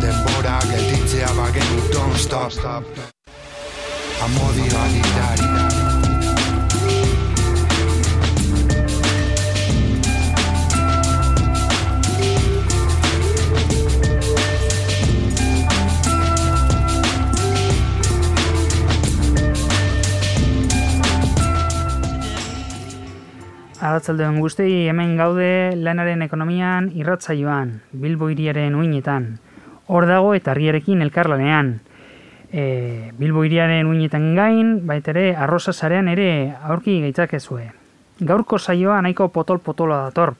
Denbora gelditzea bagenu, don't stop. Amodio agitari. Arratzaldeon guztei hemen gaude lanaren ekonomian irratzaioan, Bilbo hiriaren uinetan. Hor dago eta argiarekin elkarlanean. E, Bilbo hiriaren uinetan gain, baita ere arroza zarean ere aurki gaitzakezue. Gaurko saioa nahiko potol-potoloa dator.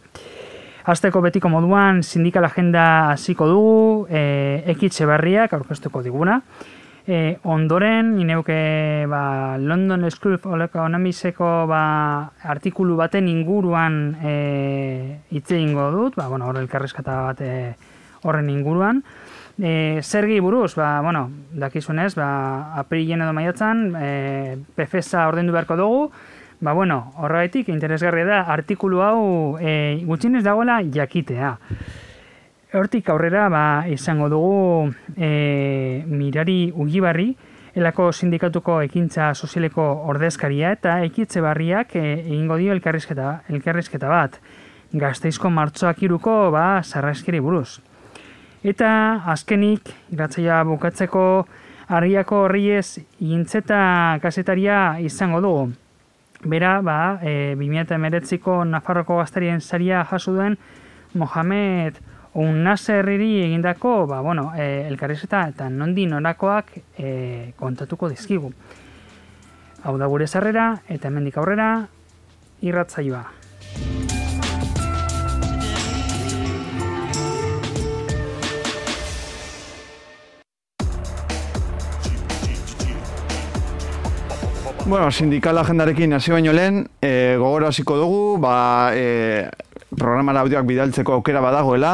Azteko betiko moduan sindikal agenda hasiko dugu, e, ekitxe barriak aurkeztuko diguna. E, ondoren, ineuke ba, London School of Economicseko ba, artikulu baten inguruan e, hitze ingo dut, ba, bueno, horre elkarrezkata bat e, horren inguruan. E, zergi buruz, ba, bueno, dakizunez, ba, aprilien edo maiatzan, e, PFSA ordendu beharko dugu, ba, bueno, horretik interesgarria da, artikulu hau e, gutxinez dagoela jakitea. Hortik aurrera ba, izango dugu e, mirari ugibarri, elako sindikatuko ekintza sozialeko ordezkaria eta ekitze barriak e, egingo dio elkarrizketa, elkarrizketa bat. Gazteizko martzoak iruko ba, sarraskiri buruz. Eta azkenik, gratzaia bukatzeko argiako horriez gintzeta kasetaria izango dugu. Bera, ba, e, 2008ko Nafarroko gaztarien saria jaso duen Mohamed un naserriri egindako, ba, bueno, e, elkarrizeta eta nondi norakoak e, kontatuko dizkigu. Hau da gure zarrera eta hemendik aurrera irratzaioa. Bueno, sindikal agendarekin hasi baino lehen, e, gogoro hasiko dugu, ba, e, programara audioak bidaltzeko aukera badagoela,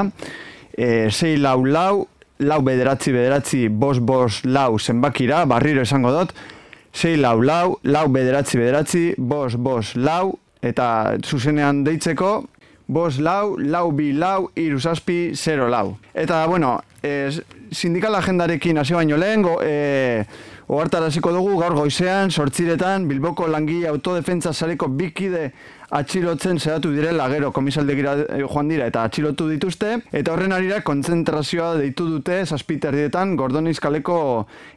e, sei lau lau, lau bederatzi bederatzi, bos bos lau zenbakira, barriro esango dut, sei lau lau, lau bederatzi bederatzi, bos bos lau, eta zuzenean deitzeko, bos lau, lau bi lau, iru zazpi, zero lau. Eta, bueno, e, sindikal agendarekin hasi baino lehen, go, e, Oartaraziko dugu gaur goizean, sortziretan, Bilboko langile autodefentza sareko bikide atxilotzen zehatu direla gero. Komisaldegira eh, joan dira eta atxilotu dituzte. Eta horren arira kontzentrazioa deitu dute zazpiterdietan Gordoniz kaleko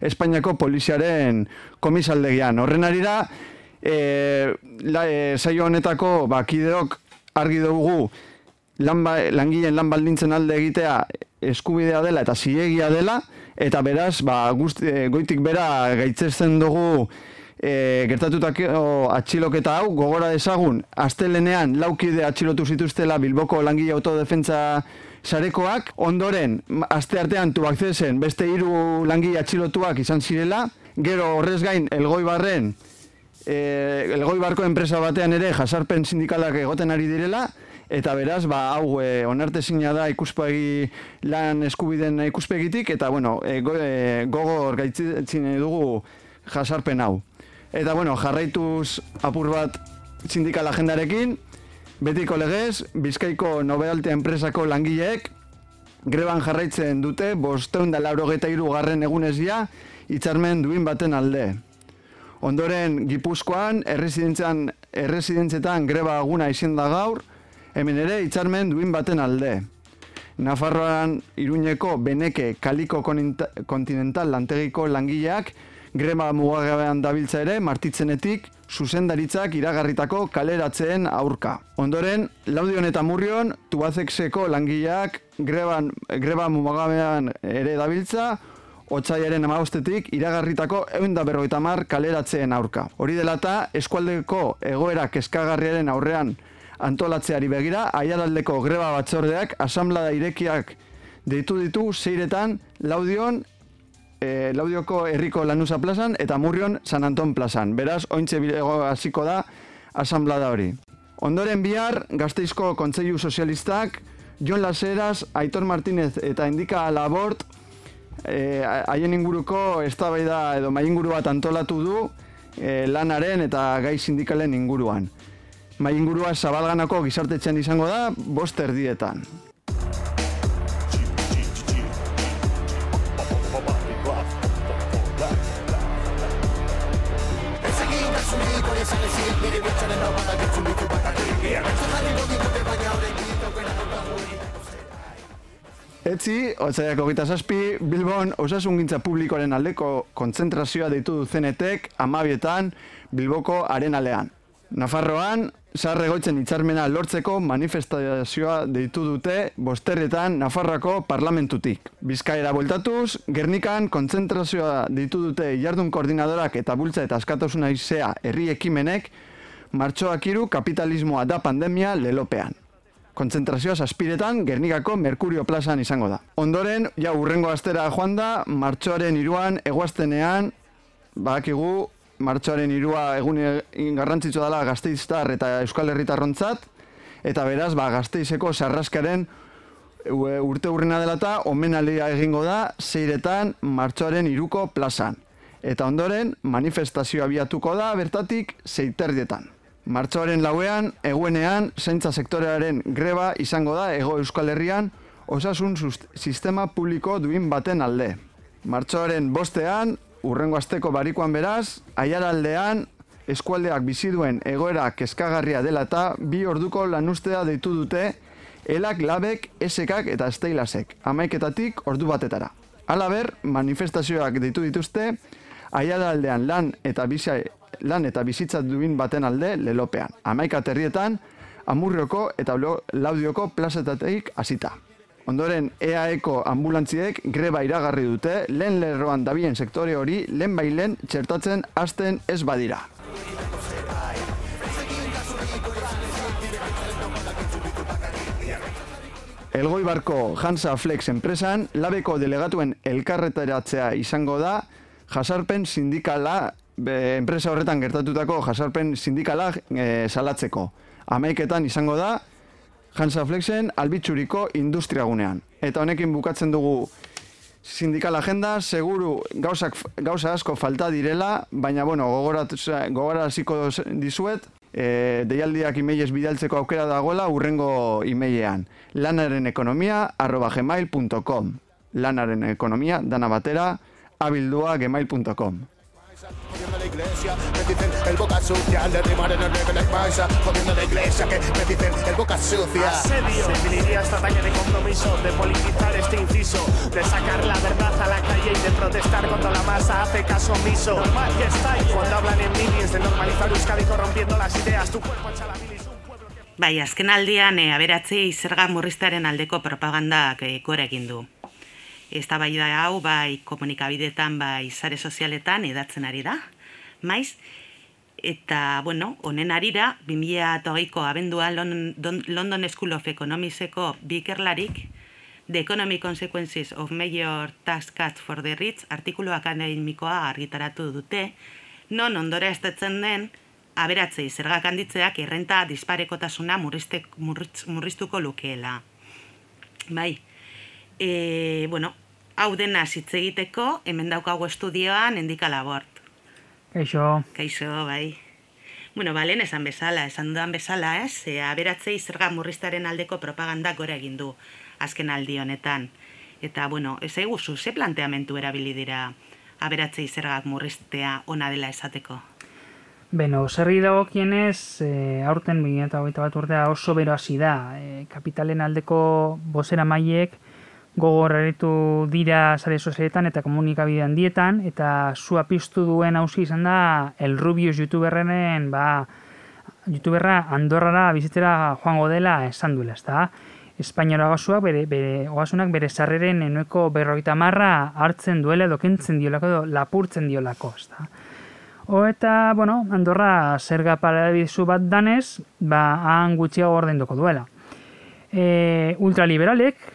Espainiako poliziaren komisaldegian. Horren arira e, la, e, saio honetako bakideok argi dugu lan ba, langileen lan baldintzen alde egitea eskubidea dela eta zilegia dela eta beraz, ba, guzti, e, goitik bera gaitzesten dugu e, gertatutako atxiloketa hau, gogora dezagun, astelenean laukide atxilotu zituztela Bilboko langile autodefentza sarekoak, ondoren, aste artean tu akzesen, beste hiru langile atxilotuak izan zirela, gero horrez gain, elgoi barren, e, elgoi barko enpresa batean ere, jasarpen sindikalak egoten ari direla, eta beraz, ba, hau e, onarte zina da ikuspegi lan eskubiden ikuspegitik, eta bueno, e, go, e, gogor gaitzitzen dugu jasarpen hau. Eta bueno, jarraituz apur bat sindikal agendarekin, betiko legez, Bizkaiko Nobealte enpresako langileek, greban jarraitzen dute, bosteun da laurogeta garren egunezia, itxarmen duin baten alde. Ondoren, Gipuzkoan, erresidentzetan greba aguna izin da gaur, hemen ere itxarmen duin baten alde. Nafarroan iruñeko beneke kaliko kontinental lantegiko langileak grema mugagabean dabiltza ere martitzenetik zuzendaritzak iragarritako kaleratzeen aurka. Ondoren, laudion eta murrion, tubazekseko langileak greban, greba mugagabean ere dabiltza, Otsaiaren amagostetik iragarritako egun da berroita mar kaleratzeen aurka. Hori delata, eskualdeko egoerak eskagarriaren aurrean antolatzeari begira, aiaraldeko greba batzordeak, asamblada irekiak deitu ditu zeiretan laudion e, Laudioko Herriko Lanusa plazan eta Murrion San Anton plazan. Beraz, ointxe bilego hasiko da asamblada hori. Ondoren bihar, Gazteizko Kontseilu Sozialistak, Jon Laseras, Aitor Martinez eta Indika Labort eh, haien inguruko eztabaida edo mai inguru bat antolatu du e, lanaren eta gai sindikalen inguruan. Mai ingurua zabalganako gizartetzen izango da, bost erdietan. Etzi, otzaiako gita zazpi, Bilbon osasungintza publikoaren aldeko kontzentrazioa deitu duzenetek amabietan Bilboko arenalean. Nafarroan, sarre goitzen itxarmena lortzeko manifestazioa deitu dute bosterretan Nafarroako parlamentutik. Bizkaera bueltatuz, Gernikan kontzentrazioa deitu dute jardun koordinadorak eta bultza eta askatasuna izea herri ekimenek, martxoak iru kapitalismoa da pandemia lelopean kontzentrazioa zazpiretan Gernikako Merkurio plazan izango da. Ondoren, ja urrengo astera joan da, martxoaren iruan, eguaztenean, badakigu, martxoaren irua egun garrantzitsua dela gazteiztar eta euskal herritarrontzat, eta beraz, ba, gazteizeko sarraskaren urte urrena dela eta omenalia egingo da, zeiretan martxoaren iruko plazan. Eta ondoren, manifestazioa biatuko da, bertatik, zeiterdietan. Martxoaren lauean, eguenean, zaintza sektorearen greba izango da ego euskal herrian osasun sistema publiko duin baten alde. Martxoaren bostean, urrengo asteko barikoan beraz, aiaraldean, eskualdeak bizi duen egoera kezkagarria dela eta bi orduko lanustea deitu dute elak, labek, esekak eta esteilasek, amaiketatik ordu batetara. Halaber, manifestazioak deitu dituzte, aiaraldean lan eta bizia lan eta bizitza duin baten alde lelopean. Amaika terrietan, amurrioko eta laudioko plazetateik hasita. Ondoren EAEko ambulantziek greba iragarri dute, lehen lerroan dabien sektore hori, lehen bailen txertatzen hasten ez badira. Elgoi barko Hansa Flex enpresan, labeko delegatuen elkarretaratzea izango da, jasarpen sindikala be, enpresa horretan gertatutako jasarpen sindikala e, salatzeko. Amaiketan izango da, Hansa Flexen albitsuriko industriagunean. Eta honekin bukatzen dugu sindikal agenda, seguru gauzak, gauza asko falta direla, baina bueno, gogora hasiko dizuet, e, deialdiak imeiez bidaltzeko aukera dagoela urrengo imeilean. Lanaren ekonomia arroba gmail.com Lanaren ekonomia dana batera abildua gmail.com Jodiendo la iglesia, me dicen el boca sucia Al derribar en el reggae like paisa Jodiendo la iglesia, que me dicen el boca sucia. Asedio, definiría esta talla de compromiso De politizar este inciso De sacar la verdad a la calle Y de protestar cuando la masa hace caso omiso. Normal que estáis cuando hablan en minis De normalizar Euskadi corrompiendo las ideas Tu cuerpo echa la bilis Bai, azken aldian, e, aberatzi zerga murriztearen aldeko propagandak e, gore egin du. Ez da bai da hau, bai komunikabidetan, bai sare sozialetan edatzen ari da. Maiz, eta, bueno, honen arira, 2008ko abendua London School of Economicseko bikerlarik, The Economic Consequences of Major Tax Cuts for the Rich artikulu akademikoa argitaratu dute, non ondora estetzen den, aberatzei zergak handitzeak errenta disparekotasuna murriztuko lukeela. Bai, e, bueno, hau dena hitz egiteko, hemen daukago estudioan, endika labort. Kaixo. Kaixo, bai. Bueno, balen, esan bezala, esan dudan bezala, ez? E, aberatzei zerga murriztaren aldeko propaganda gora egin du azken aldi honetan. Eta, bueno, ez eguzu, ze planteamentu erabili dira aberatzei zergak murriztea ona dela esateko? Beno, zerri dago kienez, e, aurten 2008 bat urtea oso bero hasi da. E, kapitalen aldeko bozera maiek, gogor eritu dira sare sozialetan eta komunikabide handietan eta zua piztu duen hausi izan da El Rubius youtuberrenen ba, youtuberra Andorrara bizitzera joango dela esan duela, ezta? Espainiara oasuak bere, bere, oasunak bere sarreren enueko berroita marra hartzen duela edo kentzen diolako edo lapurtzen diolako, ezta? O eta, bueno, Andorra zerga paradizu bat danez, ba, han gutxiago ordenduko duela. E, ultraliberalek,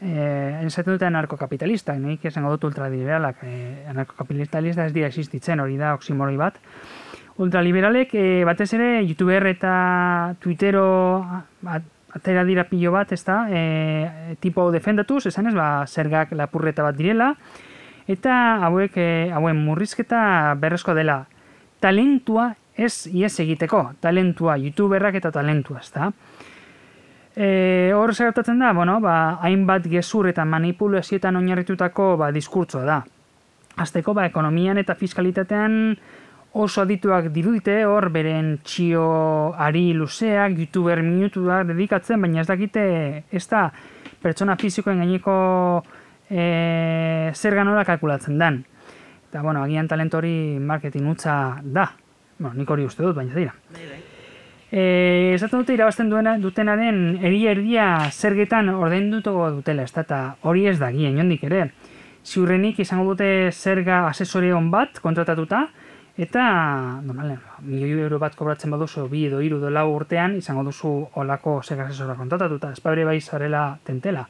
eh, esaten dute anarkokapitalistak, nik esango dut ultraliberalak, eh, anarkokapitalista ez dira existitzen, hori da oksimoroi bat. Ultraliberalek eh, batez ere youtuber eta twittero atera dira pilo bat, ez da, eh, tipo defendatuz, esan ez, ba, zergak lapurreta bat direla, eta hauek, eh, hauen murrizketa berrezko dela. Talentua ez ies egiteko, talentua, youtuberrak eta talentua, ez da. E, hor zertatzen da, bueno, ba, hainbat gezur eta manipulazioetan oinarritutako ba, diskurtsoa da. Azteko, ba, ekonomian eta fiskalitatean oso adituak dirudite hor beren txio ari luzeak, youtuber minutuak dedikatzen, baina ez dakite ez da pertsona fizikoen gaineko e, zer ganola kalkulatzen den. Eta, bueno, agian talentori marketing utza da. Bueno, nik hori uste dut, baina dira. E, esaten dute irabazten duena dutenaren eria erdia zergetan ordaindutuko dutela, ez da, hori ez da gien, jondik ere. Ziurrenik izango dute zerga asesore hon bat kontratatuta, eta, normalen, milioi euro bat kobratzen baduzu, bi edo iru edo lau urtean, izango duzu olako zerga asesora kontratatuta, ez bai zarela tentela.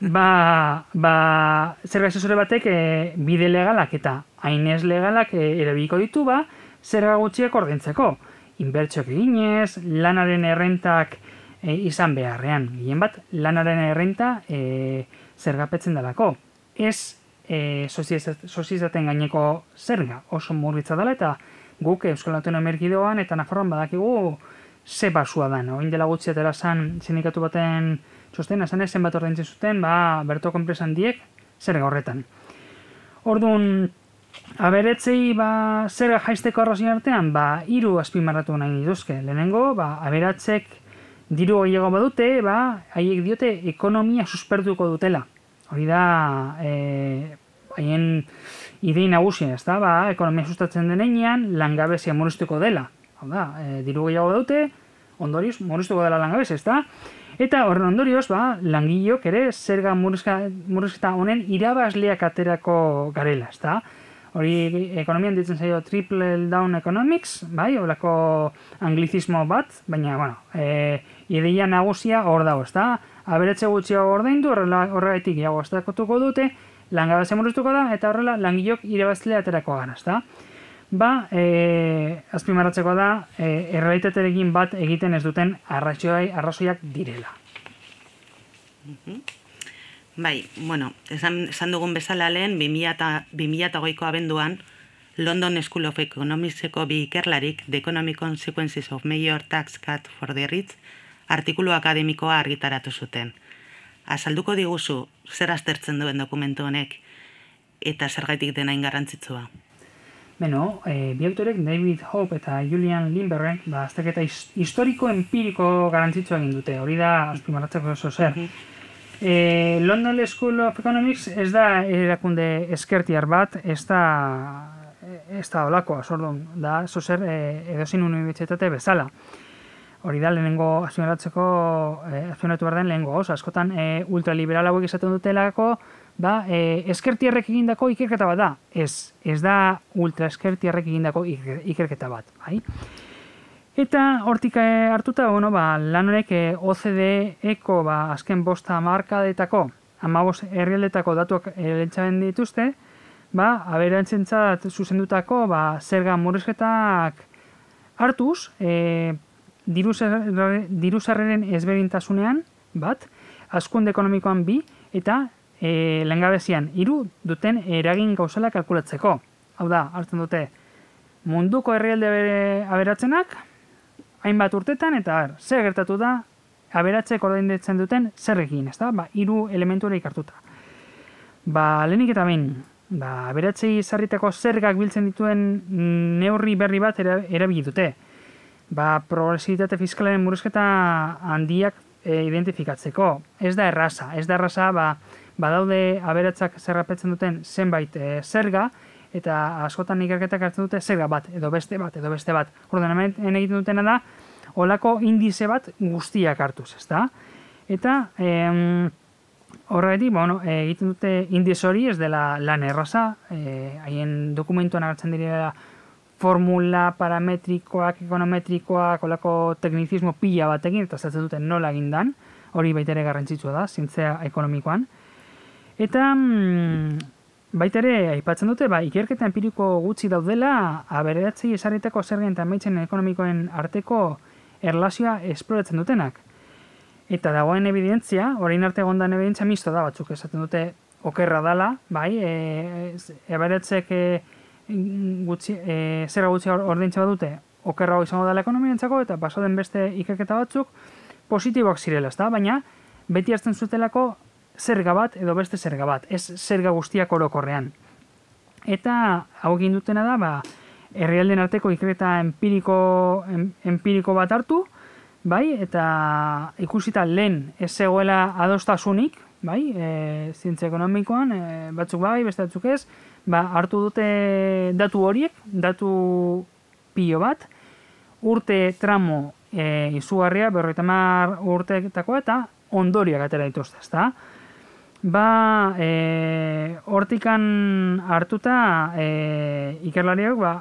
Ba, ba, zerga asesore batek e, bide legalak eta hainez legalak e, erabiliko ditu, ba, zerga gutxiak ordaintzeko inbertsioak eginez, lanaren errentak e, izan beharrean. Gien bat, lanaren errenta e, zergapetzen dalako. Ez e, sozizaten gaineko zerga oso murritza dela eta guk Euskal Autonomia eta Nafarroan badakigu ze basua da. Oin dela gutxi atera zan sindikatu baten txosten, esan zenbat ordaintzen zuten, ba, berto konpresan diek zerga horretan. Orduan, Aberetzei ba, zer jaisteko arrazien artean, ba, hiru azpimarratu nahi dituzke. Lehenengo, ba, aberatzek diru gehiago badute, ba, haiek diote ekonomia suspertuko dutela. Hori da, e, haien idei nagusia, ez da, ba, ekonomia sustatzen denean, langabezia murriztuko dela. Hau da, e, diru gehiago badute, ondorioz, murriztuko dela langabezia, ez da? Eta horren ondorioz, ba, langileok ere zerga murrizketa honen irabazleak aterako garela, ez da? Hori ekonomian ditzen zaio triple down economics, bai, horako anglizismo bat, baina, bueno, e, ideia nagusia hor dago, ez da? Aberetze gutxiago ordaindu, horregatik iago estakotuko dute, langabazia murriztuko da, eta horrela langilok irabazlea aterako gara, ez? Ba, e, azpimarratzeko da, e, errealitaterekin bat egiten ez duten arrazoiak direla. Mm Bai, bueno, esan, esan dugun bezala lehen, 2008ko abenduan, London School of Economicseko bi ikerlarik, The Economic Consequences of Major Tax Cut for the Rich, artikulu akademikoa argitaratu zuten. Azalduko diguzu, zer aztertzen duen dokumentu honek, eta zergaitik dena ingarrantzitsua. Beno, e, bi autorek David Hope eta Julian Lindbergh, ba, azterketa historiko-empiriko garantzitsua egin dute, hori da, azpimarratzeko oso zer. Mhm. E, London School of Economics ez da erakunde eskertiar bat, ez da ez da olako, azordun, da, zozer e, edozin unibertsitate bezala. Hori da, lehenengo azioneratzeko, e, azioneratu behar den lehenengo, oso, askotan e, ultraliberal hauek izaten dutelako, ba, e, eskertiarrek egindako ikerketa bat da. Ez, ez da ultra eskertiarrek egindako ikerketa bat, bai? Eta hortik eh, hartuta, bueno, ba, lan honek eh, OCDE eko ba, azken bosta markadetako, amabos herrialdetako datuak erentzaben dituzte, ba, aberantzentzat zuzendutako ba, zerga murrizketak hartuz, e, diruzarreren ezberdintasunean, bat, askunde ekonomikoan bi, eta e, lengabezian, hiru duten eragin gauzala kalkulatzeko. Hau da, hartzen dute, munduko herrialde aberatzenak, hainbat urtetan eta er, zer gertatu da aberatzek ordaindetzen duten zerrekin, ezta? Ba, hiru elementu hartuta. Ba, lehenik eta behin, ba, aberatzei zarritako zergak biltzen dituen neurri berri bat erabili dute. Ba, progresibitate fiskalaren murrizketa handiak e, identifikatzeko. Ez da erraza, ez da erraza, ba, badaude aberatzak zerrapetzen duten zenbait e, zerga, eta askotan ikerketak hartzen dute zerga bat, edo beste bat, edo beste bat. Ordenament egiten dutena da, olako indize bat guztiak hartuz, ez da? Eta, em, horregatik, bueno, egiten dute indize hori ez dela lan erraza, e, haien dokumentuan agertzen direla formula parametrikoak, ekonometrikoak, olako teknizismo pila batekin, eta zatzen duten nola egin dan, hori baita ere garrantzitsua da, zientzia ekonomikoan. Eta mm, baita ere, aipatzen dute, ba, ikerketa empiriko gutxi daudela, aberatzei esarritako zergen eta maitzen ekonomikoen arteko erlazioa esploratzen dutenak. Eta dagoen evidentzia, orain arte gondan evidentzia misto da, batzuk esaten dute okerra dala, bai, e, eberatzek e, gutxi, e, zerra gutxi ordeintza badute, okerra izango dela ekonomientzako, eta pasaden beste ikerketa batzuk, positiboak zirela, ezta? baina beti hartzen zutelako zerga bat edo beste zerga bat, ez zerga guztiak orokorrean. Eta hau egin dutena da, ba, herrialden arteko ikerketa empiriko, em, empiriko bat hartu, bai, eta ikusita lehen ez zegoela adostasunik, bai, e, zientzia ekonomikoan, e, batzuk bai, beste batzuk ez, ba, hartu dute datu horiek, datu pilo bat, urte tramo e, izugarria, berroita mar urteetako eta ondoriak atera dituzte, ezta? Ba, e, hortikan hartuta e, ikerlariak, ba,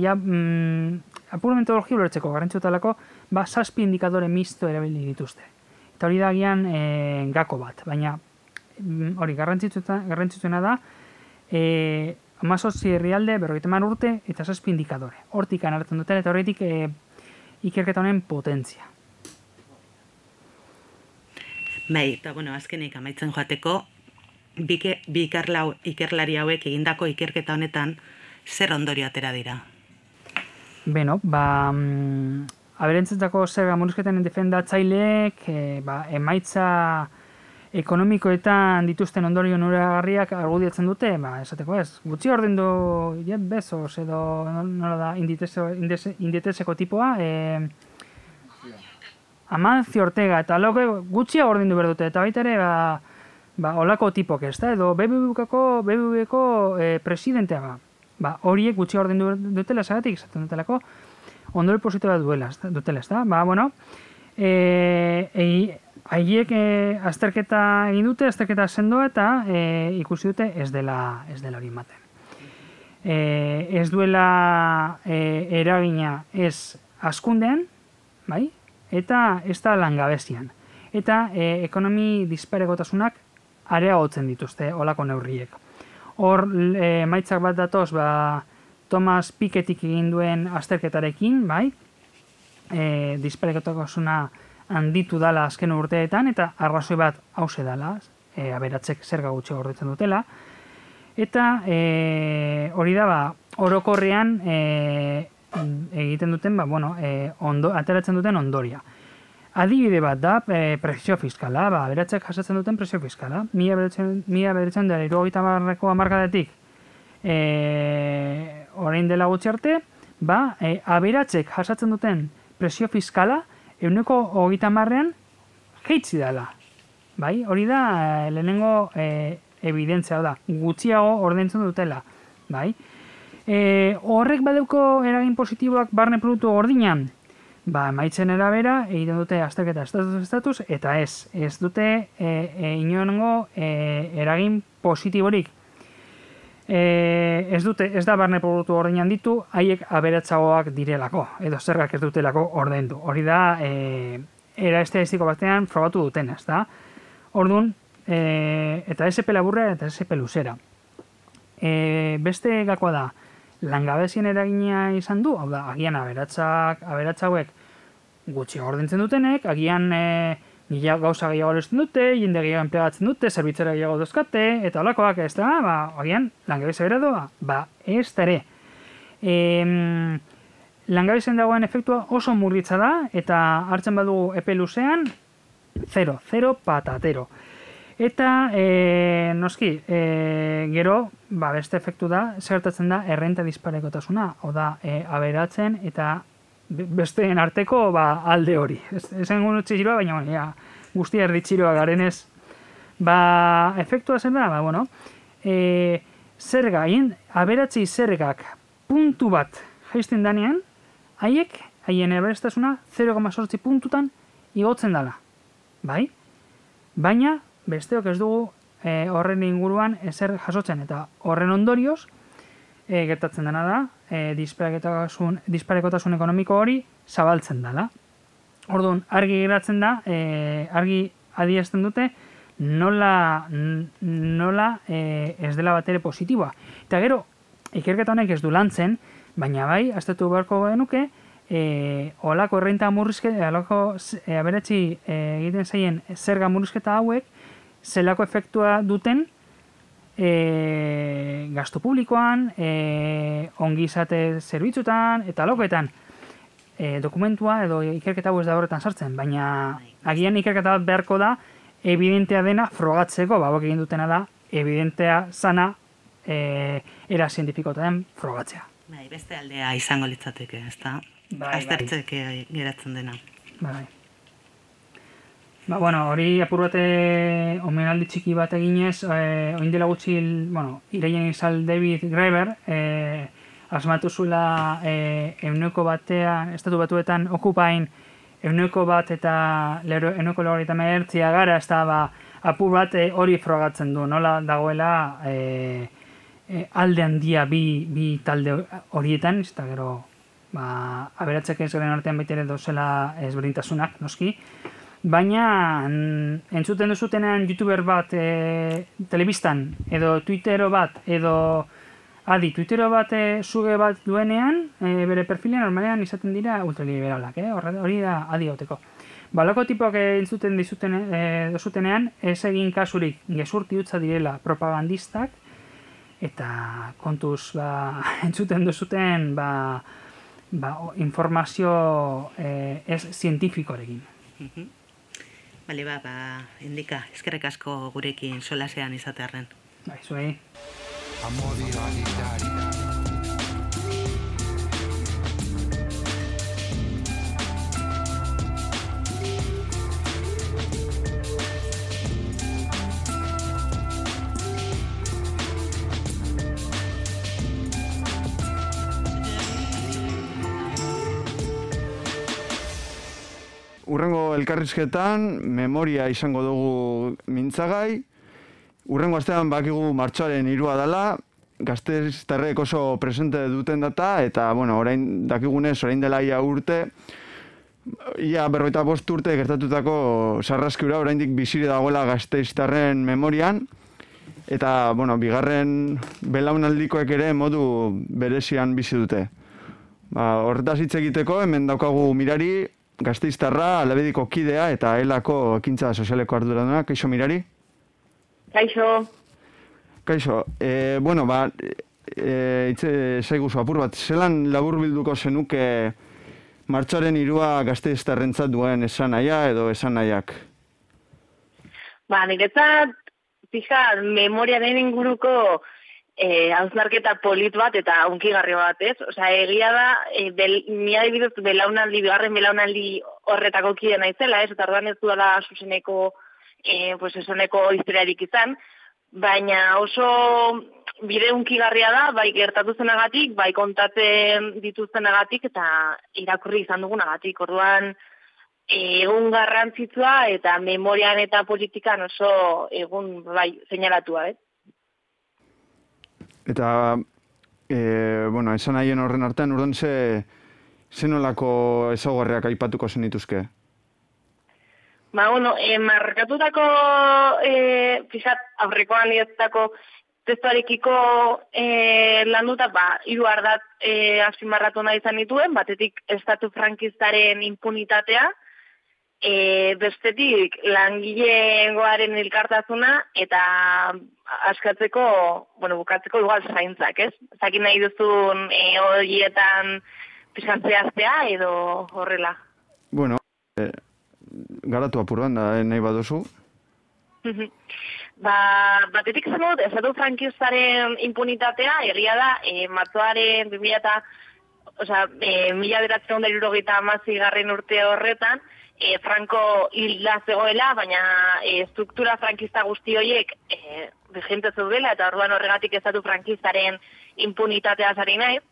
ja, mm, apur metodologia ulertzeko garrantzutalako, ba, saspi indikadore misto erabili dituzte. Eta hori da gian e, gako bat, baina mm, hori garrantzitsuena da, e, amazotzi herrialde, berroita urte, eta saspi indikadore. Hortikan hartzen duten, eta horretik e, ikerketa honen potentzia. Bai, eta bueno, azkenik amaitzen joateko, bike, bi ikerlau, ikerlari hauek egindako ikerketa honetan, zer ondorio atera dira? Beno, ba, mm, aberentzentzako zer murrizketen defendatzaileek, e, ba, emaitza ekonomikoetan dituzten ondorio nuragarriak argudiatzen dute, ba, esateko ez, gutxi orden du Jeff Bezos edo nola da inditezeko tipoa, e, Amancio Ortega eta loke gutxi orden du berdute, eta baita ere, ba, ba, olako tipok ez da, edo BBB-ko BBB-ko e, presidentea ba. Ba, horiek gutxi orden du dutela, zagatik, esaten dutelako, ondorio positiba duela, dutela, ez da? Ba, bueno, e, e, Haiek e, azterketa egin dute, azterketa sendoa eta e, ikusi dute ez dela ez dela hori ematen. E, ez duela e, eragina ez askundean, bai? Eta ez da langabezian. Eta e, ekonomi disparegotasunak areagotzen dituzte olako neurriek. Hor e, maitzak bat datoz, ba, Thomas Pikettik egin duen azterketarekin, bai? E, disparegotasuna handitu dala azken urteetan eta arrazoi bat hause dala, e, aberatzek zerga gutxi gordetzen dutela. Eta e, hori da, ba, orokorrean e, egiten duten, ba, bueno, e, ondo, ateratzen duten ondoria. Adibide bat da, e, presio fiskala, ba, aberatzek jasatzen duten presio fiskala. Mila aberatzen dara, irugaita barreko amarkadetik, e, orain dela gutxi arte, ba, e, aberatzek jasatzen duten presio fiskala, euneko hogeita marrean jeitzi dela. Bai, hori da lehenengo e, evidentzia da, gutxiago ordentzen dutela. Bai. E, horrek badeuko eragin positiboak barne produktu gordinan, ba, maitzen erabera, egiten dute azterketa estatus estatus, eta ez, ez dute e, e, inongo e, eragin positiborik. E, ez dute, ez da barne produktu ordenan ditu, haiek aberatzagoak direlako, edo zergak ez dutelako ordendu. Hori da, e, era estadistiko batean frogatu duten, ez da? Orduan, e, eta SP laburra eta SP luzera. E, beste gakoa da, langabezien eragina izan du, hau da, agian aberatzak, aberatzauek gutxi ordentzen dutenek, agian e, Gila gauza gehiago lezten dute, jende gehiago enplegatzen dute, zerbitzera gehiago dozkate, eta olakoak ez da, ba, agian, langabeza bera doa, ba, ez da ere. E, langabezen dagoen efektua oso murritza da, eta hartzen badugu epe luzean, zero, zero patatero. Eta, e, noski, e, gero, ba, beste efektu da, zertatzen da, errenta disparekotasuna, oda, e, aberatzen, eta besteen arteko ba, alde hori. Ezen guen txiroa, baina ja, guztia erdi txiroa garenez. Ba, efektua zen da, ba, bueno, e, zerga, hien, aberatzi zergak puntu bat jaisten danean, haiek, haien aberastasuna 0,sortzi puntutan igotzen dela. Bai? Baina, besteok ez dugu e, horren inguruan ezer jasotzen, eta horren ondorioz, e, gertatzen dena da, e, disparekotasun, disparekotasun ekonomiko hori zabaltzen dela. Orduan, argi geratzen da, e, argi adierazten dute, nola, nola e, ez dela bat ere positiboa. Eta gero, ikerketa honek ez du lantzen, baina bai, aztetu beharko genuke, e, olako errenta murrizketa, olako e, aberatzi e, egiten zaien zerga murrizketa hauek, zelako efektua duten e, gasto publikoan, e, ongizate zerbitzutan, eta lokoetan e, dokumentua edo ikerketa ez da horretan sartzen, baina agian ikerketa bat beharko da evidentea dena frogatzeko, ba, egin dutena da, evidentea sana e, era zientifikotan frogatzea. Bai, beste aldea izango litzateke, ezta? Bai, Aztertzeke geratzen dena. Bai. Ba, bueno, hori apur bate omenaldi txiki bat eginez, eh, oin dela gutxi, bueno, ireien izal David Graeber, eh, asmatu zuela eh, euneko batean, estatu batuetan okupain euneko bat eta lero, euneko eta mehertzia gara, ez da, ba, apur bat eh, hori frogatzen du, nola dagoela eh, eh, alde handia bi, bi talde horietan, ez da gero, ba, aberatzek ez garen artean baita ere dozela ezberdintasunak, noski, baina mm, entzuten duzutenean youtuber bat e, telebistan, edo twittero bat, edo adi, twittero bat e, suge bat duenean, e, bere perfilean normalean izaten dira ultraliberalak, eh? Hori da adi gauteko. Balako tipoak entzuten dizuten, e, dozutenean, ez egin kasurik gezurti utza direla propagandistak, eta kontuz ba, entzuten duzuten ba, ba, informazio eh, ez zientifikorekin. Bale, ba, ba, indika, eskerrek asko gurekin solasean izatearren. Bai, zuei. Amodi elkarrizketan, memoria izango dugu mintzagai. Urrengo astean bakigu martxoaren irua dela, gazteiztarrek oso presente duten data, eta, bueno, orain dakigunez, orain dela ia urte, ia berroita bost urte gertatutako sarraskiura oraindik bizire dagoela gazteiztarren memorian, eta, bueno, bigarren belaunaldikoek ere modu berezian bizi dute. Ba, horretaz hitz egiteko, hemen daukagu mirari, gazteiztarra, alabediko kidea eta elako ekintza sozialeko arduraduna, kaixo mirari? Kaixo, Kaixo, e, bueno, ba, e, itze zaiguzu apur bat, zelan labur bilduko zenuke martxoaren irua gazteiztarrentzat duen esan naia edo esan nahiak? ba, niretzat, pixka, memoriaren inguruko eh, hausnarketa polit bat eta unkigarri bat, ez? Osea, egia da, eh, bel, ni adibidez belaunaldi, bigarren belaunaldi horretako kide naizela, ez? Eta orduan ez duela zuzeneko, eh, pues esoneko historiarik izan, baina oso bide unkigarria da, bai gertatu zenagatik, bai kontatzen dituztenagatik eta irakurri izan dugunagatik. Orduan, egun garrantzitsua eta memorian eta politikan oso egun bai seinalatua, eh? Eta, e, bueno, esan nahien horren artean, urdan ze, ze nolako ezaugarriak aipatuko zenituzke? Ba, bueno, e, markatutako, e, pixat, aurrekoan lidetzako testuarekiko e, landuta, ba, hiru ardat e, azpimarratu nahi izan dituen, batetik estatu frankistaren impunitatea, e, bestetik langilegoaren elkartasuna eta askatzeko, bueno, bukatzeko igual zaintzak, ez? Zakin nahi duzun e, horietan pixkat zehaztea edo horrela. Bueno, e, garatu apurban da, eh, nahi baduzu. Ba, batetik zen dut, estatu frankistaren impunitatea, egia da, e, martzoaren 2000 eta, osea, e, mila beratzen da garren urte horretan, e, Franco hilda zegoela, baina e, struktura frankista guzti horiek e, vigente zeudela, eta orduan horregatik estatu frankistaren impunitatea zari naiz,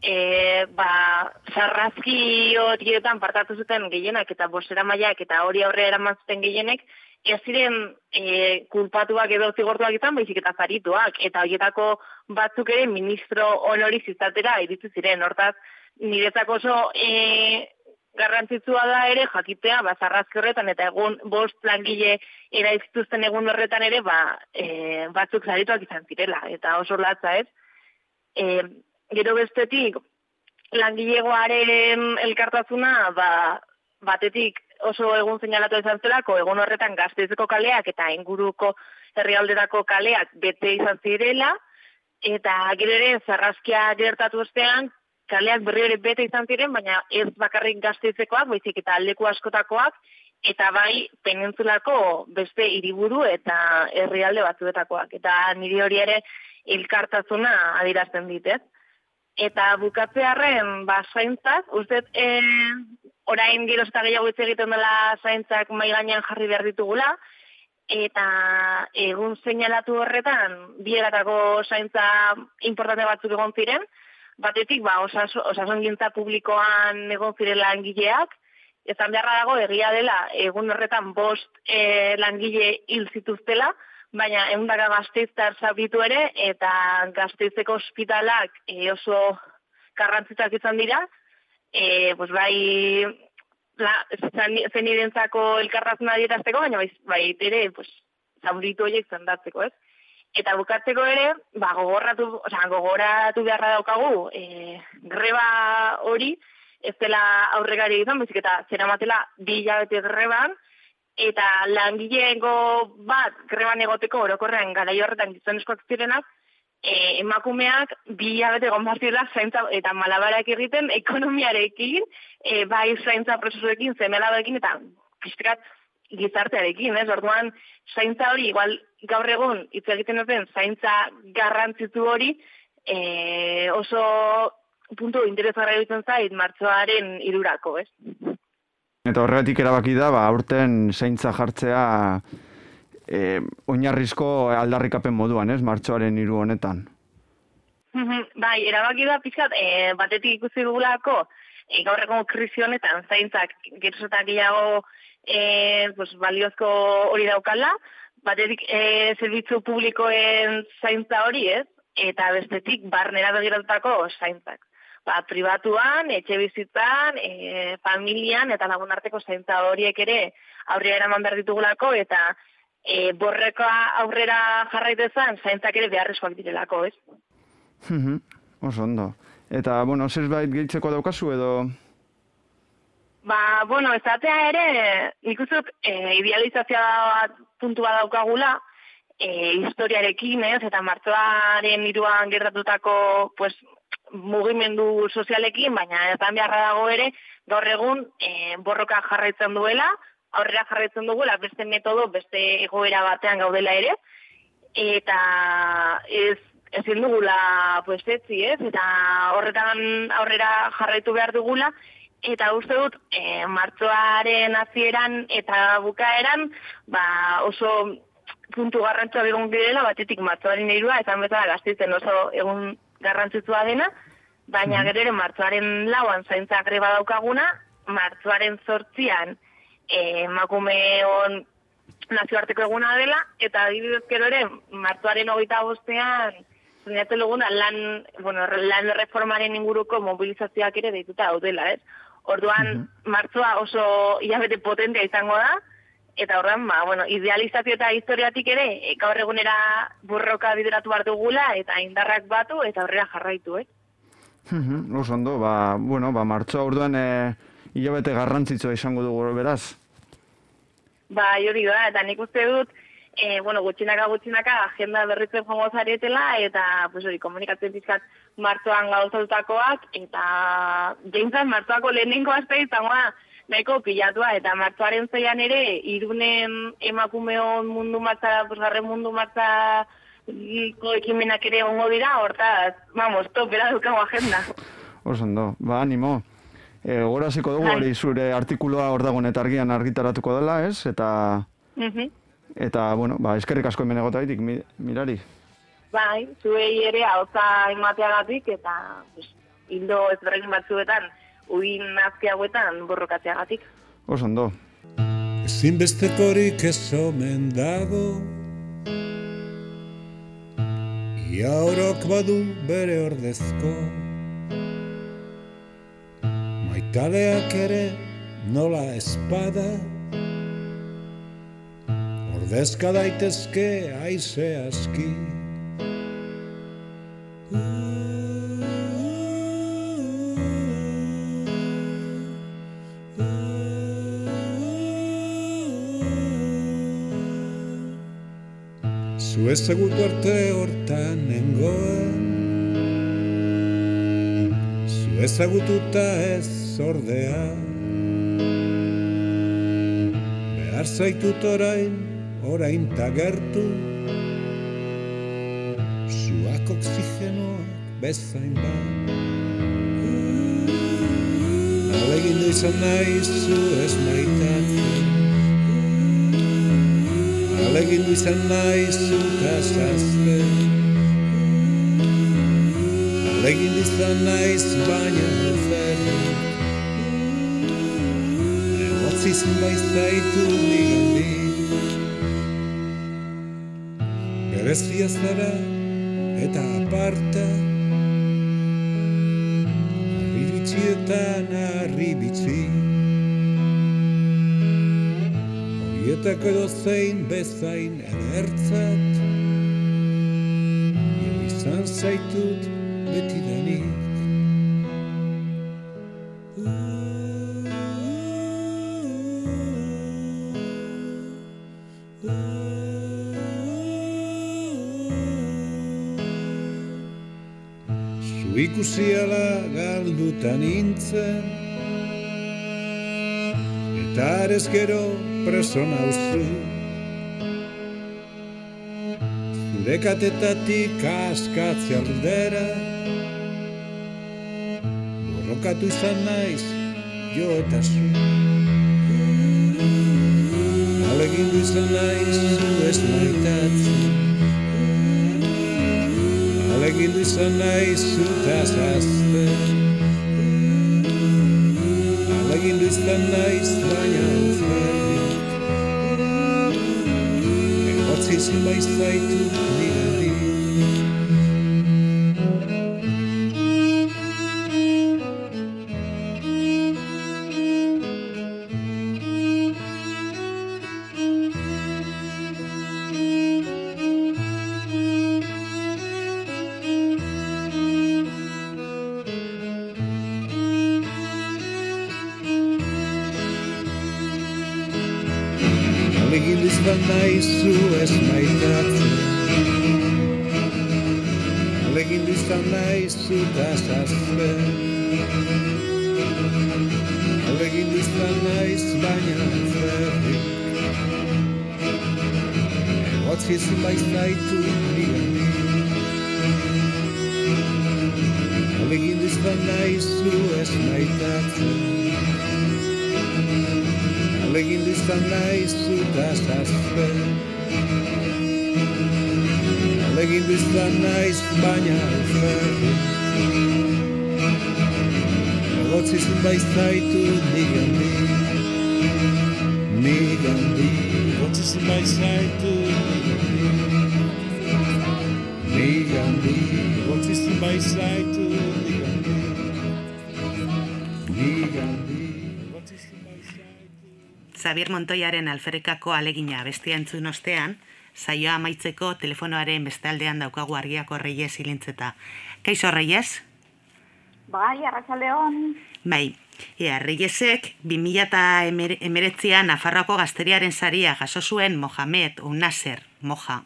e, ba, sarrazki horietan partatu zuten gehienak eta bostera mailak eta hori aurre eraman zuten gehienek, ez ziren e, kulpatuak edo zigortuak izan, baizik eta zarituak, eta horietako batzuk ere ministro honoriz izatera iritsi ziren, hortaz, niretzako oso e, garrantzitsua da ere jakitea ba zarrazki horretan eta egun bost langile eraiztuzten egun horretan ere ba e, batzuk zarituak izan zirela eta oso latza ez? E, gero bestetik langilegoaren elkartasuna ba batetik oso egun seinalatu izan zelako egun horretan gazteizeko kaleak eta inguruko herrialderako kaleak bete izan zirela eta gero ere zarrazkia gertatu ostean kaleak berri ere bete izan ziren, baina ez bakarrik gazteizekoak, baizik eta aldeku askotakoak, eta bai penintzulako beste hiriburu eta herrialde batzuetakoak. Eta niri hori ere ilkartasuna adirazten dit, ez? Eta bukatzearen, ba, zaintzak, uste, e, orain giroz eta gehiago hitz egiten dela zaintzak mai gainean jarri behar ditugula, eta egun seinalatu horretan, bieratako zaintza importante batzuk egon ziren, batetik ba osasun gintza publikoan egon ziren langileak, ezan beharra dago egia dela egun horretan bost e, langile hil zituztela, baina eundaka gazteiztar zabitu ere, eta gazteizeko ospitalak e, oso karrantzitak izan dira, e, pues bai, la, zen identzako elkarrazuna dierazteko, baina bai, bai ere, pues, zauritu horiek zendatzeko, ez? Eta bukatzeko ere, ba, gogorratu, oza, gogoratu beharra daukagu, e, greba hori, ez dela aurregari izan, bezik eta zera matela bi hilabete greban, eta langileengo bat greban egoteko orokorrean gara horretan gizonezkoak zirenak, e, emakumeak bi hilabete gombazioa zaintza eta malabarak egiten ekonomiarekin, e, bai zaintza prozesuekin, zemelabekin, eta piztekat gizartearekin, ez? Orduan, zaintza hori, igual gaur egun, hitz egiten duten, zaintza garrantzitu hori, e, oso puntu interesgarra egiten zait, martzoaren irurako, ez? Eta horregatik erabaki da, ba, aurten zaintza jartzea e, oinarrizko aldarrikapen moduan, ez? Martzoaren iru honetan. bai, erabaki da, pixat, e, batetik ikusi dugulako, e, gaur egun krisi honetan, zaintzak, gerozotak gehiago, e, pues, baliozko hori daukala, batetik e, zerbitzu publikoen zaintza hori ez, eta bestetik barnera begiratutako zaintzak. Ba, pribatuan, etxe bizitzan, e, familian eta lagun arteko zaintza horiek ere aurrera eraman behar ditugulako eta e, borreka aurrera jarraitezan zaintzak ere beharrezkoak direlako, ez? Oso ondo. Eta, bueno, zerbait gehitzeko daukazu edo Ba, bueno, ezatea ere, nik uzut, e, idealizazioa puntua daukagula, e, historiarekin, ez, eta martzoaren iruan gertatutako, pues, mugimendu sozialekin, baina ezan beharra dago ere, gaur egun, e, borroka jarraitzen duela, aurrera jarraitzen duela, beste metodo, beste egoera batean gaudela ere, eta ez, ezin dugula, pues, etzi, ez, eta horretan aurrera jarraitu behar dugula, eta uste dut e, martzoaren hasieran eta bukaeran ba oso puntu garrantzua egon direla batetik martzoaren irua eta bezala gaztitzen oso egun garrantzitsua dena baina mm. gero ere martzoaren lauan zaintza greba daukaguna martzoaren zortzian e, makume on nazioarteko eguna dela eta adibidez gero ere martzoaren hogeita bostean Zinatzen lan, bueno, lan reformaren inguruko mobilizazioak ere deituta daudela, ez? Orduan, mm martzoa oso hilabete potentea izango da, eta horren, ba, bueno, idealizazio eta historiatik ere, e, gaur egunera burroka bideratu behar dugula, eta indarrak batu, eta horrela jarraitu, eh? Mm Oso ondo, ba, bueno, ba, martzoa orduan e, hilabete garrantzitsua izango dugu beraz? Ba, jori da, eta nik uste dut, e, bueno, gutxinaka gutxinaka agenda berritzen jongo zaretela eta pues hori komunikatzen pizkat martzoan gauzatutakoak eta jeintzan martzoako lehenengo aste izango da nahiko pilatua eta martzoaren zeian ere irunen emakumeon mundu martza, pues garren mundu martza ko ekimenak ere ongo dira, hortaz, vamos, topera dukago agenda. Osondo, ba, animo. E, gora dugu bai. hori zure artikuloa hor dagoen eta argian argitaratuko dela, ez? Eta... Uh Eta, bueno, ba, eskerrik asko hemen egotaitik, mirari. Bai, zuei ere hauza emateagatik eta pues, hildo ezberdin batzuetan uin azki hauetan borrokatzeagatik. Oso ondo. Ezinbestekorik ez omen dago Ia orok badu bere ordezko Maitaleak ere nola espada Ordezka daitezke aize aski. Zu ezagutu arte hortan nengoen. Zu ez ordea. Behar zaitut orain, orain tagertu Zuak oksigenoak bezain bat Alegin du izan nahi zu ez maitatzen. Alegin du izan nahi zu kasazten. Alegin du izan nahi baina ezerrik Egotzi zenbait zaitu nigandik Berezia zara eta aparta. Arribitxietan arribitxi Horietako edo zein bezain edertzat izan zaitut betidanik nintzen Eta arez gero preso nauzu Zure katetatik askatzi aldera. Borrokatu izan naiz jo eta zu Alegindu izan naiz zu ez maitatzen. Alegindu izan naiz zu tazazten Alegindu izan naiz baina alferrik Egotzi zinbait zaitu naizu tazazten Alegin izan naiz baina alferrik Egotzi zenbait zaitu nigandik Nigandik Egotzi zenbait zaitu nigandik Nigandik Xabier Montoiaren alferrikako alegina bestia entzun ostean, saioa amaitzeko telefonoaren bestaldean daukagu argiako Reyes ilintzeta. Kaixo Reyes? Bai, arratsaldeon. Bai, ea, Reyesek 2019an Nafarroako gazteriaren saria jaso zuen Mohamed Unasser Moja,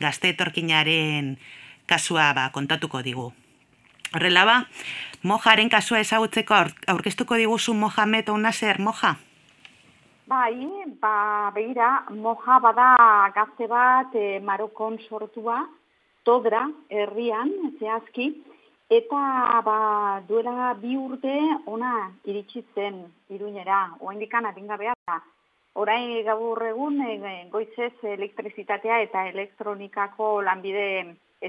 gazte etorkinaren kasua ba, kontatuko digu. Horrela ba, Mojaren kasua ezagutzeko aur- aurkeztuko diguzu Mohamed Unasser Moja? Bai, ba, begira, moja bada gazte bat e, Marokon sortua, Todra, herrian, zehazki, eta ba, duela bi urte ona iritsi zen iruñera, oaindikan adingabea da. Orain gaur egun e, goizez elektrizitatea eta elektronikako lanbide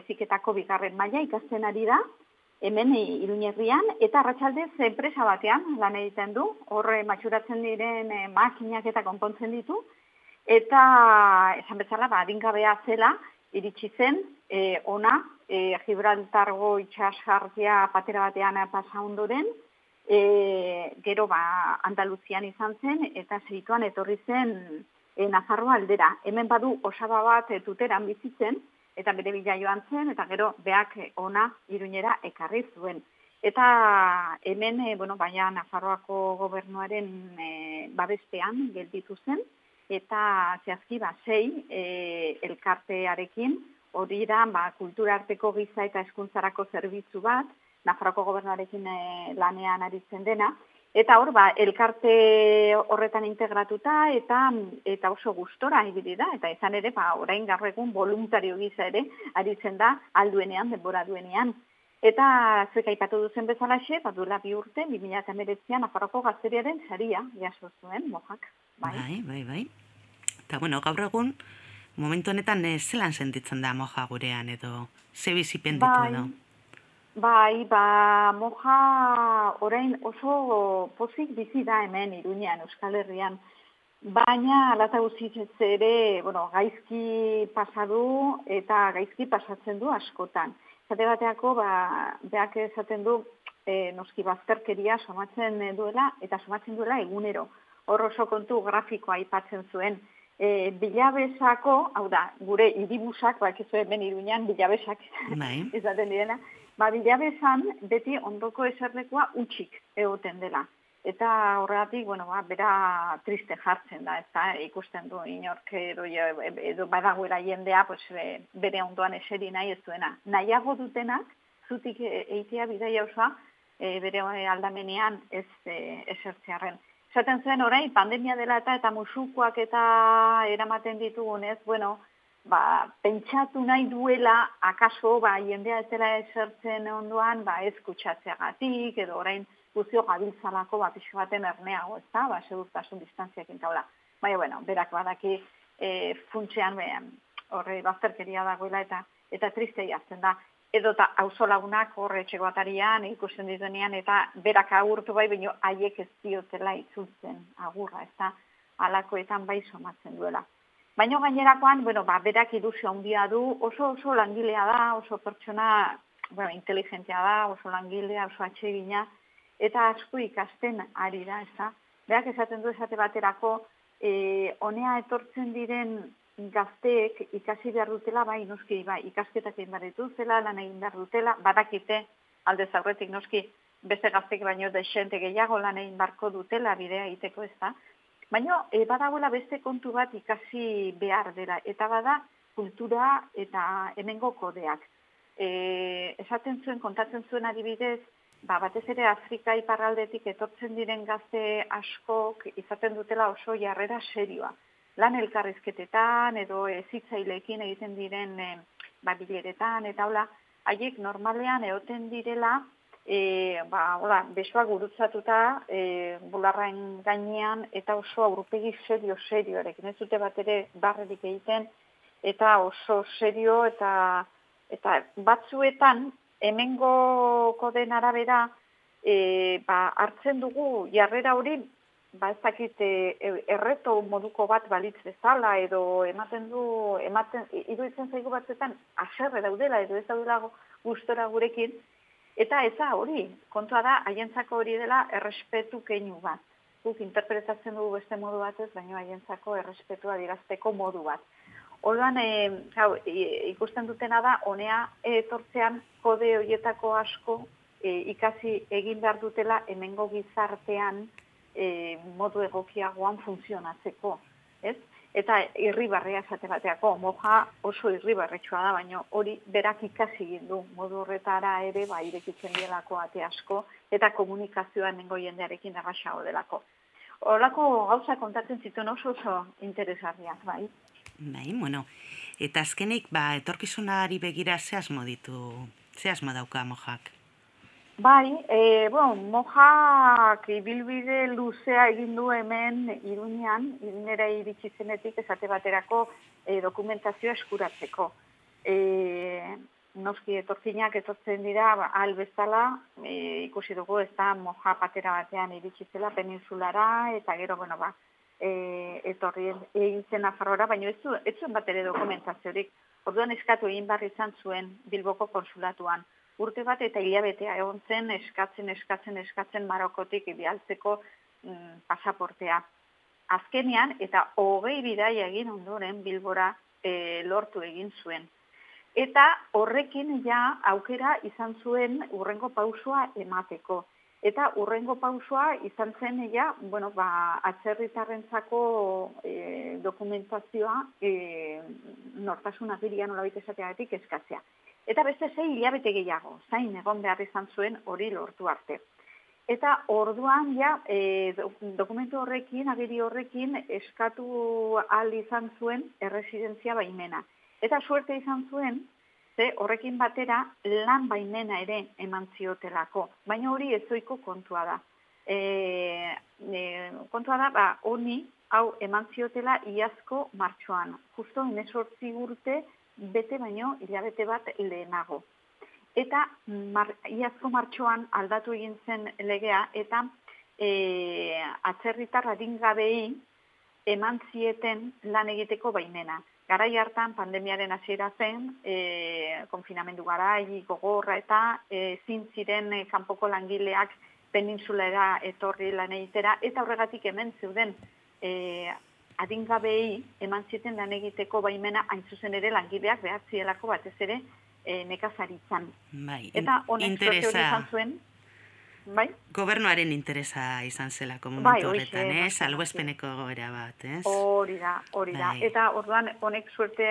eziketako bigarren maila ikasten ari da, hemen iruñerrian, eta arratsaldez enpresa batean lan egiten du, horre matxuratzen diren eh, makinak eta konpontzen ditu, eta esan bezala, ba, adingabea zela, iritsi zen, eh, ona, eh, Gibraltargo itxasgarria patera batean pasa ondoren, e, gero ba Andaluzian izan zen eta seituan etorri zen e, Nafarroa aldera. Hemen badu osaba bat e, tuteran bizitzen eta bere bila joan zen eta gero beak ona iruñera ekarri zuen. Eta hemen, e, bueno, baina Nafarroako gobernuaren e, babestean gelditu zen, eta zehazki ba, sei e, elkartearekin, hori da, ba, kulturarteko giza eta eskuntzarako zerbitzu bat, Nafarroako gobernuarekin e, lanean aritzen dena, eta hor, ba, elkarte horretan integratuta, eta eta oso gustora ibili da, eta izan ere, ba, orain garregun voluntario giza ere, aritzen da, alduenean, denbora duenean, Eta zuek aipatu duzen bezalaxe, bat duela bi urte, 2008an Nafarroko gazteriaren saria jaso zuen, mojak. Bai, bai, bai. bai. Eta bueno, gaur egun, momentu honetan eh, zelan sentitzen da moja gurean edo ze bizipen ditu bai, edo? Bai, ba, moja orain oso pozik bizi da hemen iruñean, Euskal Herrian. Baina, alata guztitzez ere, bueno, gaizki pasadu eta gaizki pasatzen du askotan esate bateako, ba, beak esaten du, e, noski bazterkeria somatzen duela, eta somatzen duela egunero. Hor oso kontu grafikoa aipatzen zuen. E, bilabesako, hau da, gure iribusak, ba, hemen iruñan, bilabesak, bai. izaten direla, ba, bilabesan beti ondoko eserlekoa utxik egoten dela. Eta horregatik, bueno, ba, bera triste jartzen da, ez ikusten du inork edo, edo badagoela jendea, pues, bere ondoan eseri nahi ez duena. Nahiago dutenak, zutik eitea bidaia osoa, e, bere aldamenean ez e, esertzearen. Zaten zuen orain, pandemia dela eta eta musukoak eta eramaten ditugunez, bueno, ba, pentsatu nahi duela, akaso, ba, jendea ez dela esertzen ondoan, ba, ez kutsatzeagatik, edo orain, guzio gabiltzalako bat iso baten erneago, ez da, ba, segurtasun distantziak intaula. Baina, bueno, berak badaki e, funtzean behan, horre bazterkeria dagoela eta eta triste jazten da. Edo eta lagunak horre etxeko atarian, ikusten dituenean, eta berak agurtu bai, baina haiek ez diotela itzultzen agurra, ez da, alakoetan bai somatzen duela. Baina gainerakoan, bueno, ba, berak ilusio handia du, oso oso langilea da, oso pertsona, bueno, inteligentia da, oso langilea, oso atsegina, eta asko ikasten ari da, ez da. Berak esaten du esate baterako, e, honea etortzen diren gazteek ikasi behar dutela, bai, noski, bai, ikasketak egin behar dituzela, lan egin behar dutela, badakite, alde zaurretik, noski, beste gaztek baino desente gehiago lan egin barko dutela bidea egiteko ez da. Baina, e, badagoela beste kontu bat ikasi behar dela, eta bada kultura eta hemengo kodeak. E, esaten zuen, kontatzen zuen adibidez, ba, batez ere Afrika iparraldetik etortzen diren gazte askok izaten dutela oso jarrera serioa. Lan elkarrizketetan edo ezitzaileekin egiten diren e, ba, bileretan eta hola, haiek normalean eoten direla e, ba, hola, besoa gurutzatuta e, bularraen gainean eta oso aurpegi serio serio erekin ez dute bat ere barrerik egiten eta oso serio eta eta batzuetan hemengo koden arabera e, ba, hartzen dugu jarrera hori ba ez dakit e, erreto moduko bat balitz bezala edo ematen du ematen iruditzen zaigu batzetan haserre daudela edo ez daudela gustora gurekin eta eza hori kontua da haientzako hori dela errespetu keinu bat guk interpretatzen dugu beste modu batez baina haientzako errespetua dirazteko modu bat Orduan, e, hau, ikusten dutena da, honea etortzean kode horietako asko e, ikasi egin behar dutela hemengo gizartean e, modu egokiagoan funtzionatzeko. Ez? Eta irribarrea esate bateako, moja oso irribarretxua da, baina hori berak ikasi egin du modu horretara ere, ba, irekitzen dielako ate asko, eta komunikazioa nengo jendearekin erraxago delako. Horako gauza kontatzen zituen oso oso interesarriak, bai. Bai, bueno, eta azkenik, ba, etorkizunari begira ze asmo ditu, ze asmo dauka mojak? Bai, e, bueno, mojak ibilbide luzea egin du hemen irunean, irunera iritsi zenetik esate baterako e, dokumentazioa eskuratzeko. E, noski etorkinak etortzen dira ba, albezala, e, ikusi dugu ez da moja patera batean iritsi zela peninsulara, eta gero, bueno, ba, e, etorri egin zen Nafarroara, baina ez, ez zuen bat ere dokumentaziorik. Orduan eskatu egin barri izan zuen Bilboko konsulatuan. Urte bat eta hilabetea egon zen eskatzen, eskatzen, eskatzen Marokotik bialtzeko mm, pasaportea. Azkenean eta hogei bidaia egin ondoren Bilbora e, lortu egin zuen. Eta horrekin ja aukera izan zuen urrengo pausua emateko. Eta urrengo pausua izan zen ja, bueno, ba, atzerritarrentzako e, dokumentazioa e, nortasun agirian nolabait esateagatik eskatzea. Eta beste zei hilabete gehiago, zain egon behar izan zuen hori lortu arte. Eta orduan ja e, dokumentu horrekin, agiri horrekin eskatu ahal izan zuen erresidentzia baimena. Eta suerte izan zuen, ze horrekin batera lan baimena ere eman ziotelako. Baina hori ezoiko kontua da. E, e, kontua da, ba, honi, hau eman ziotela iazko martxoan. Justo emesortzi urte bete baino hilabete bat lehenago. Eta mar, iazko martxoan aldatu egin zen legea eta e, atzerritar adingabei eman zieten lan egiteko baimena. Garai hartan pandemiaren hasiera zen, e, konfinamendu garai gogorra eta e, zin ziren e, kanpoko langileak peninsulera etorri lan egitera eta horregatik hemen zeuden e, adingabei eman zieten lan egiteko baimena hain zuzen ere langileak behar zielako batez ere e, nekazaritzan. Bai, Eta honek interesa- izan zuen, bai? Gobernuaren interesa izan zelako momentu Bai, horretan, ez? Salbuespeneko goera bat, ez? Hori da, hori da. Bai. Eta orduan honek suerte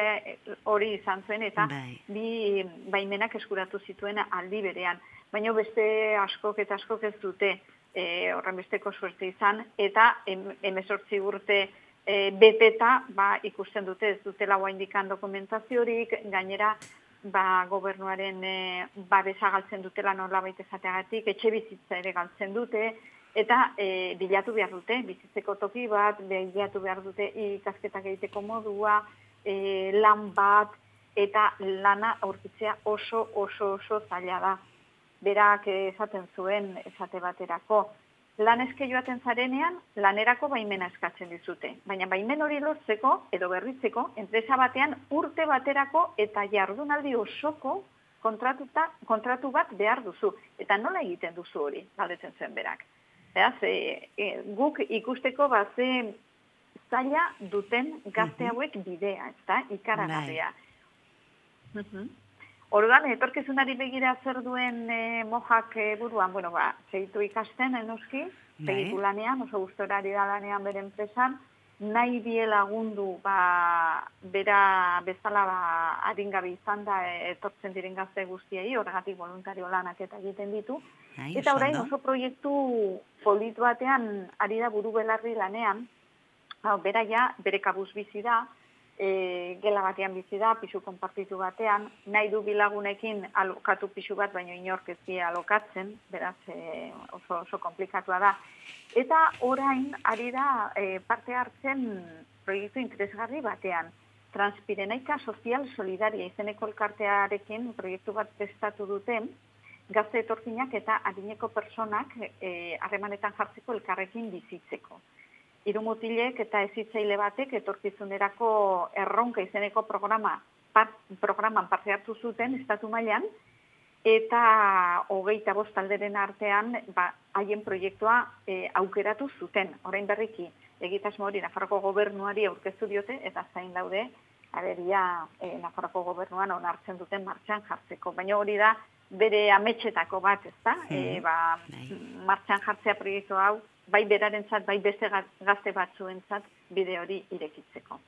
hori izan zuen eta Bai. bi baimenak eskuratu zituen aldi berean. Baina beste askok eta askok ez dute e, horren besteko suerte izan eta em, emezortzi urte e, beteta ba, ikusten dute ez dutela indikan dokumentaziorik, gainera ba, gobernuaren e, babesa galtzen dutela nola baita esateagatik, etxe bizitza ere galtzen dute, eta e, bilatu behar dute, bizitzeko toki bat, bilatu behar dute ikasketak egiteko modua, e, lan bat, eta lana aurkitzea oso, oso, oso zaila da. Berak esaten zuen esate baterako. Lan eske joaten zarenean, lanerako baimena eskatzen dizute. Baina baimen hori lortzeko, edo berritzeko, enpresa batean urte baterako eta jardunaldi osoko kontratuta, kontratu bat behar duzu. Eta nola egiten duzu hori, galdetzen zuen berak. Beraz, e, e, guk ikusteko baze zaila duten gazte hauek bidea, ezta? Ikaragarria. Mhm. Orduan, etorkizunari begira zer duen e, mojak e, buruan, bueno, ba, segitu ikasten, enoski, Bai. segitu lanean, oso gustorari da lanean bere enpresan, nahi die lagundu, ba, bera bezala ba, adingabe izan da etortzen diren gazte guztiei, horregatik voluntario lanak eta egiten ditu, Ai, Eta orain oso proiektu polit batean ari da buru belarri lanean, hau, bera ja, bere kabuz bizi da, e, gela batean bizi da, pisu konpartitu batean, nahi du bilagunekin alokatu pisu bat, baino inork ez die alokatzen, beraz e, oso, oso komplikatua da. Eta orain ari da e, parte hartzen proiektu interesgarri batean. Transpirenaika Sozial Solidaria izeneko elkartearekin proiektu bat prestatu duten, gazte etorkinak eta adineko personak eh, harremanetan jartzeko elkarrekin bizitzeko. Hiru mutilek eta ezitzaile batek etorkizunerako erronka izeneko programa par, programan parte hartu zuten estatu mailan eta hogeita bost alderen artean ba, haien proiektua eh, aukeratu zuten. Orain berriki egitasmo hori Nafarroko gobernuari aurkeztu diote eta zain daude aberia eh, Nafarroko gobernuan onartzen duten martxan jartzeko. Baina hori da bere ametxetako bat, ezta? E, ba, bai. martxan jartzea proiektu hau, bai berarentzat, bai beste ga- gazte batzuentzat bide hori irekitzeko.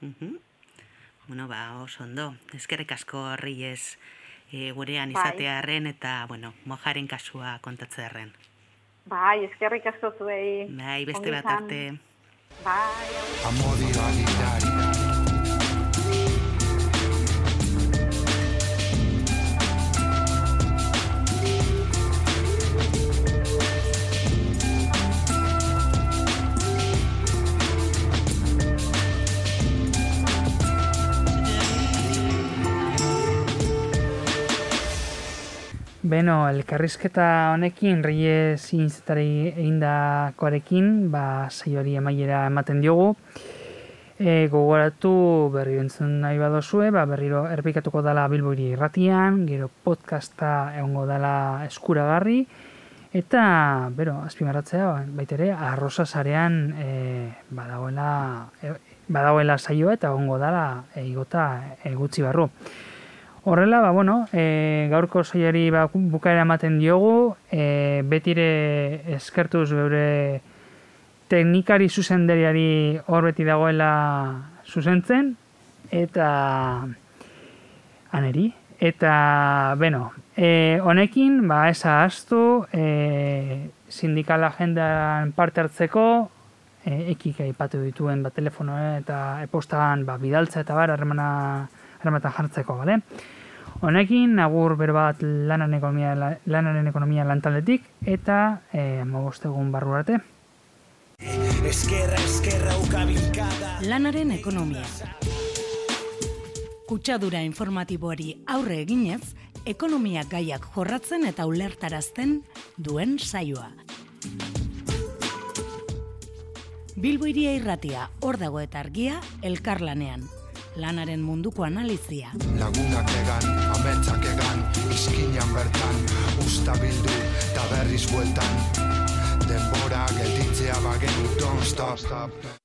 Mhm. Bueno, ba, oso ondo. Eskerrik asko horri ez e, gurean Bai. izatearren eta, bueno, mojaren kasua kontatzearren. Bai, eskerrik asko zuei. Bai, beste Ongi bat arte. Bai, Amodio Beno, elkarrizketa honekin Reyes inzetari egindakoarekin, ba, saioari amaiera ematen diogu. E, gogoratu berri entzun nahi badozue, ba, berriro errepikatuko dala Bilboiri irratian, gero podcasta egongo dala eskuragarri, eta, bero, azpimarratzea, ba, baitere, arrosa sarean e, badagoela, e, badagoela saioa eta egongo dala e, igota e, gutxi barru. Horrela, ba, bueno, e, gaurko saioari ba, bukaera ematen diogu, e, betire eskertuz beure teknikari zuzenderiari hor beti dagoela zuzentzen, eta aneri. Eta, beno, e, honekin, ba, esa astu, e, sindikal agendan parte hartzeko, e, ekik aipatu dituen ba, telefono eta epostagan ba, bidaltza eta bar, harremana harrematan jartzeko, bale? Honekin, agur berbat lanaren ekonomia, lanaren ekonomia lantaldetik, eta e, mogostegun barru arte. Eskerra, eskerra ukabilkada Lanaren ekonomia. Kutsadura informatiboari aurre eginez, ekonomia gaiak jorratzen eta ulertarazten duen saioa. Bilbo iria irratia, hor dago eta argia, elkarlanean. Lanaren munduko analizia. Lagunak egan, ametsak egan, izkinan bertan, usta bildu, eta berriz bueltan. Denbora gelditzea bagenu, don't stop.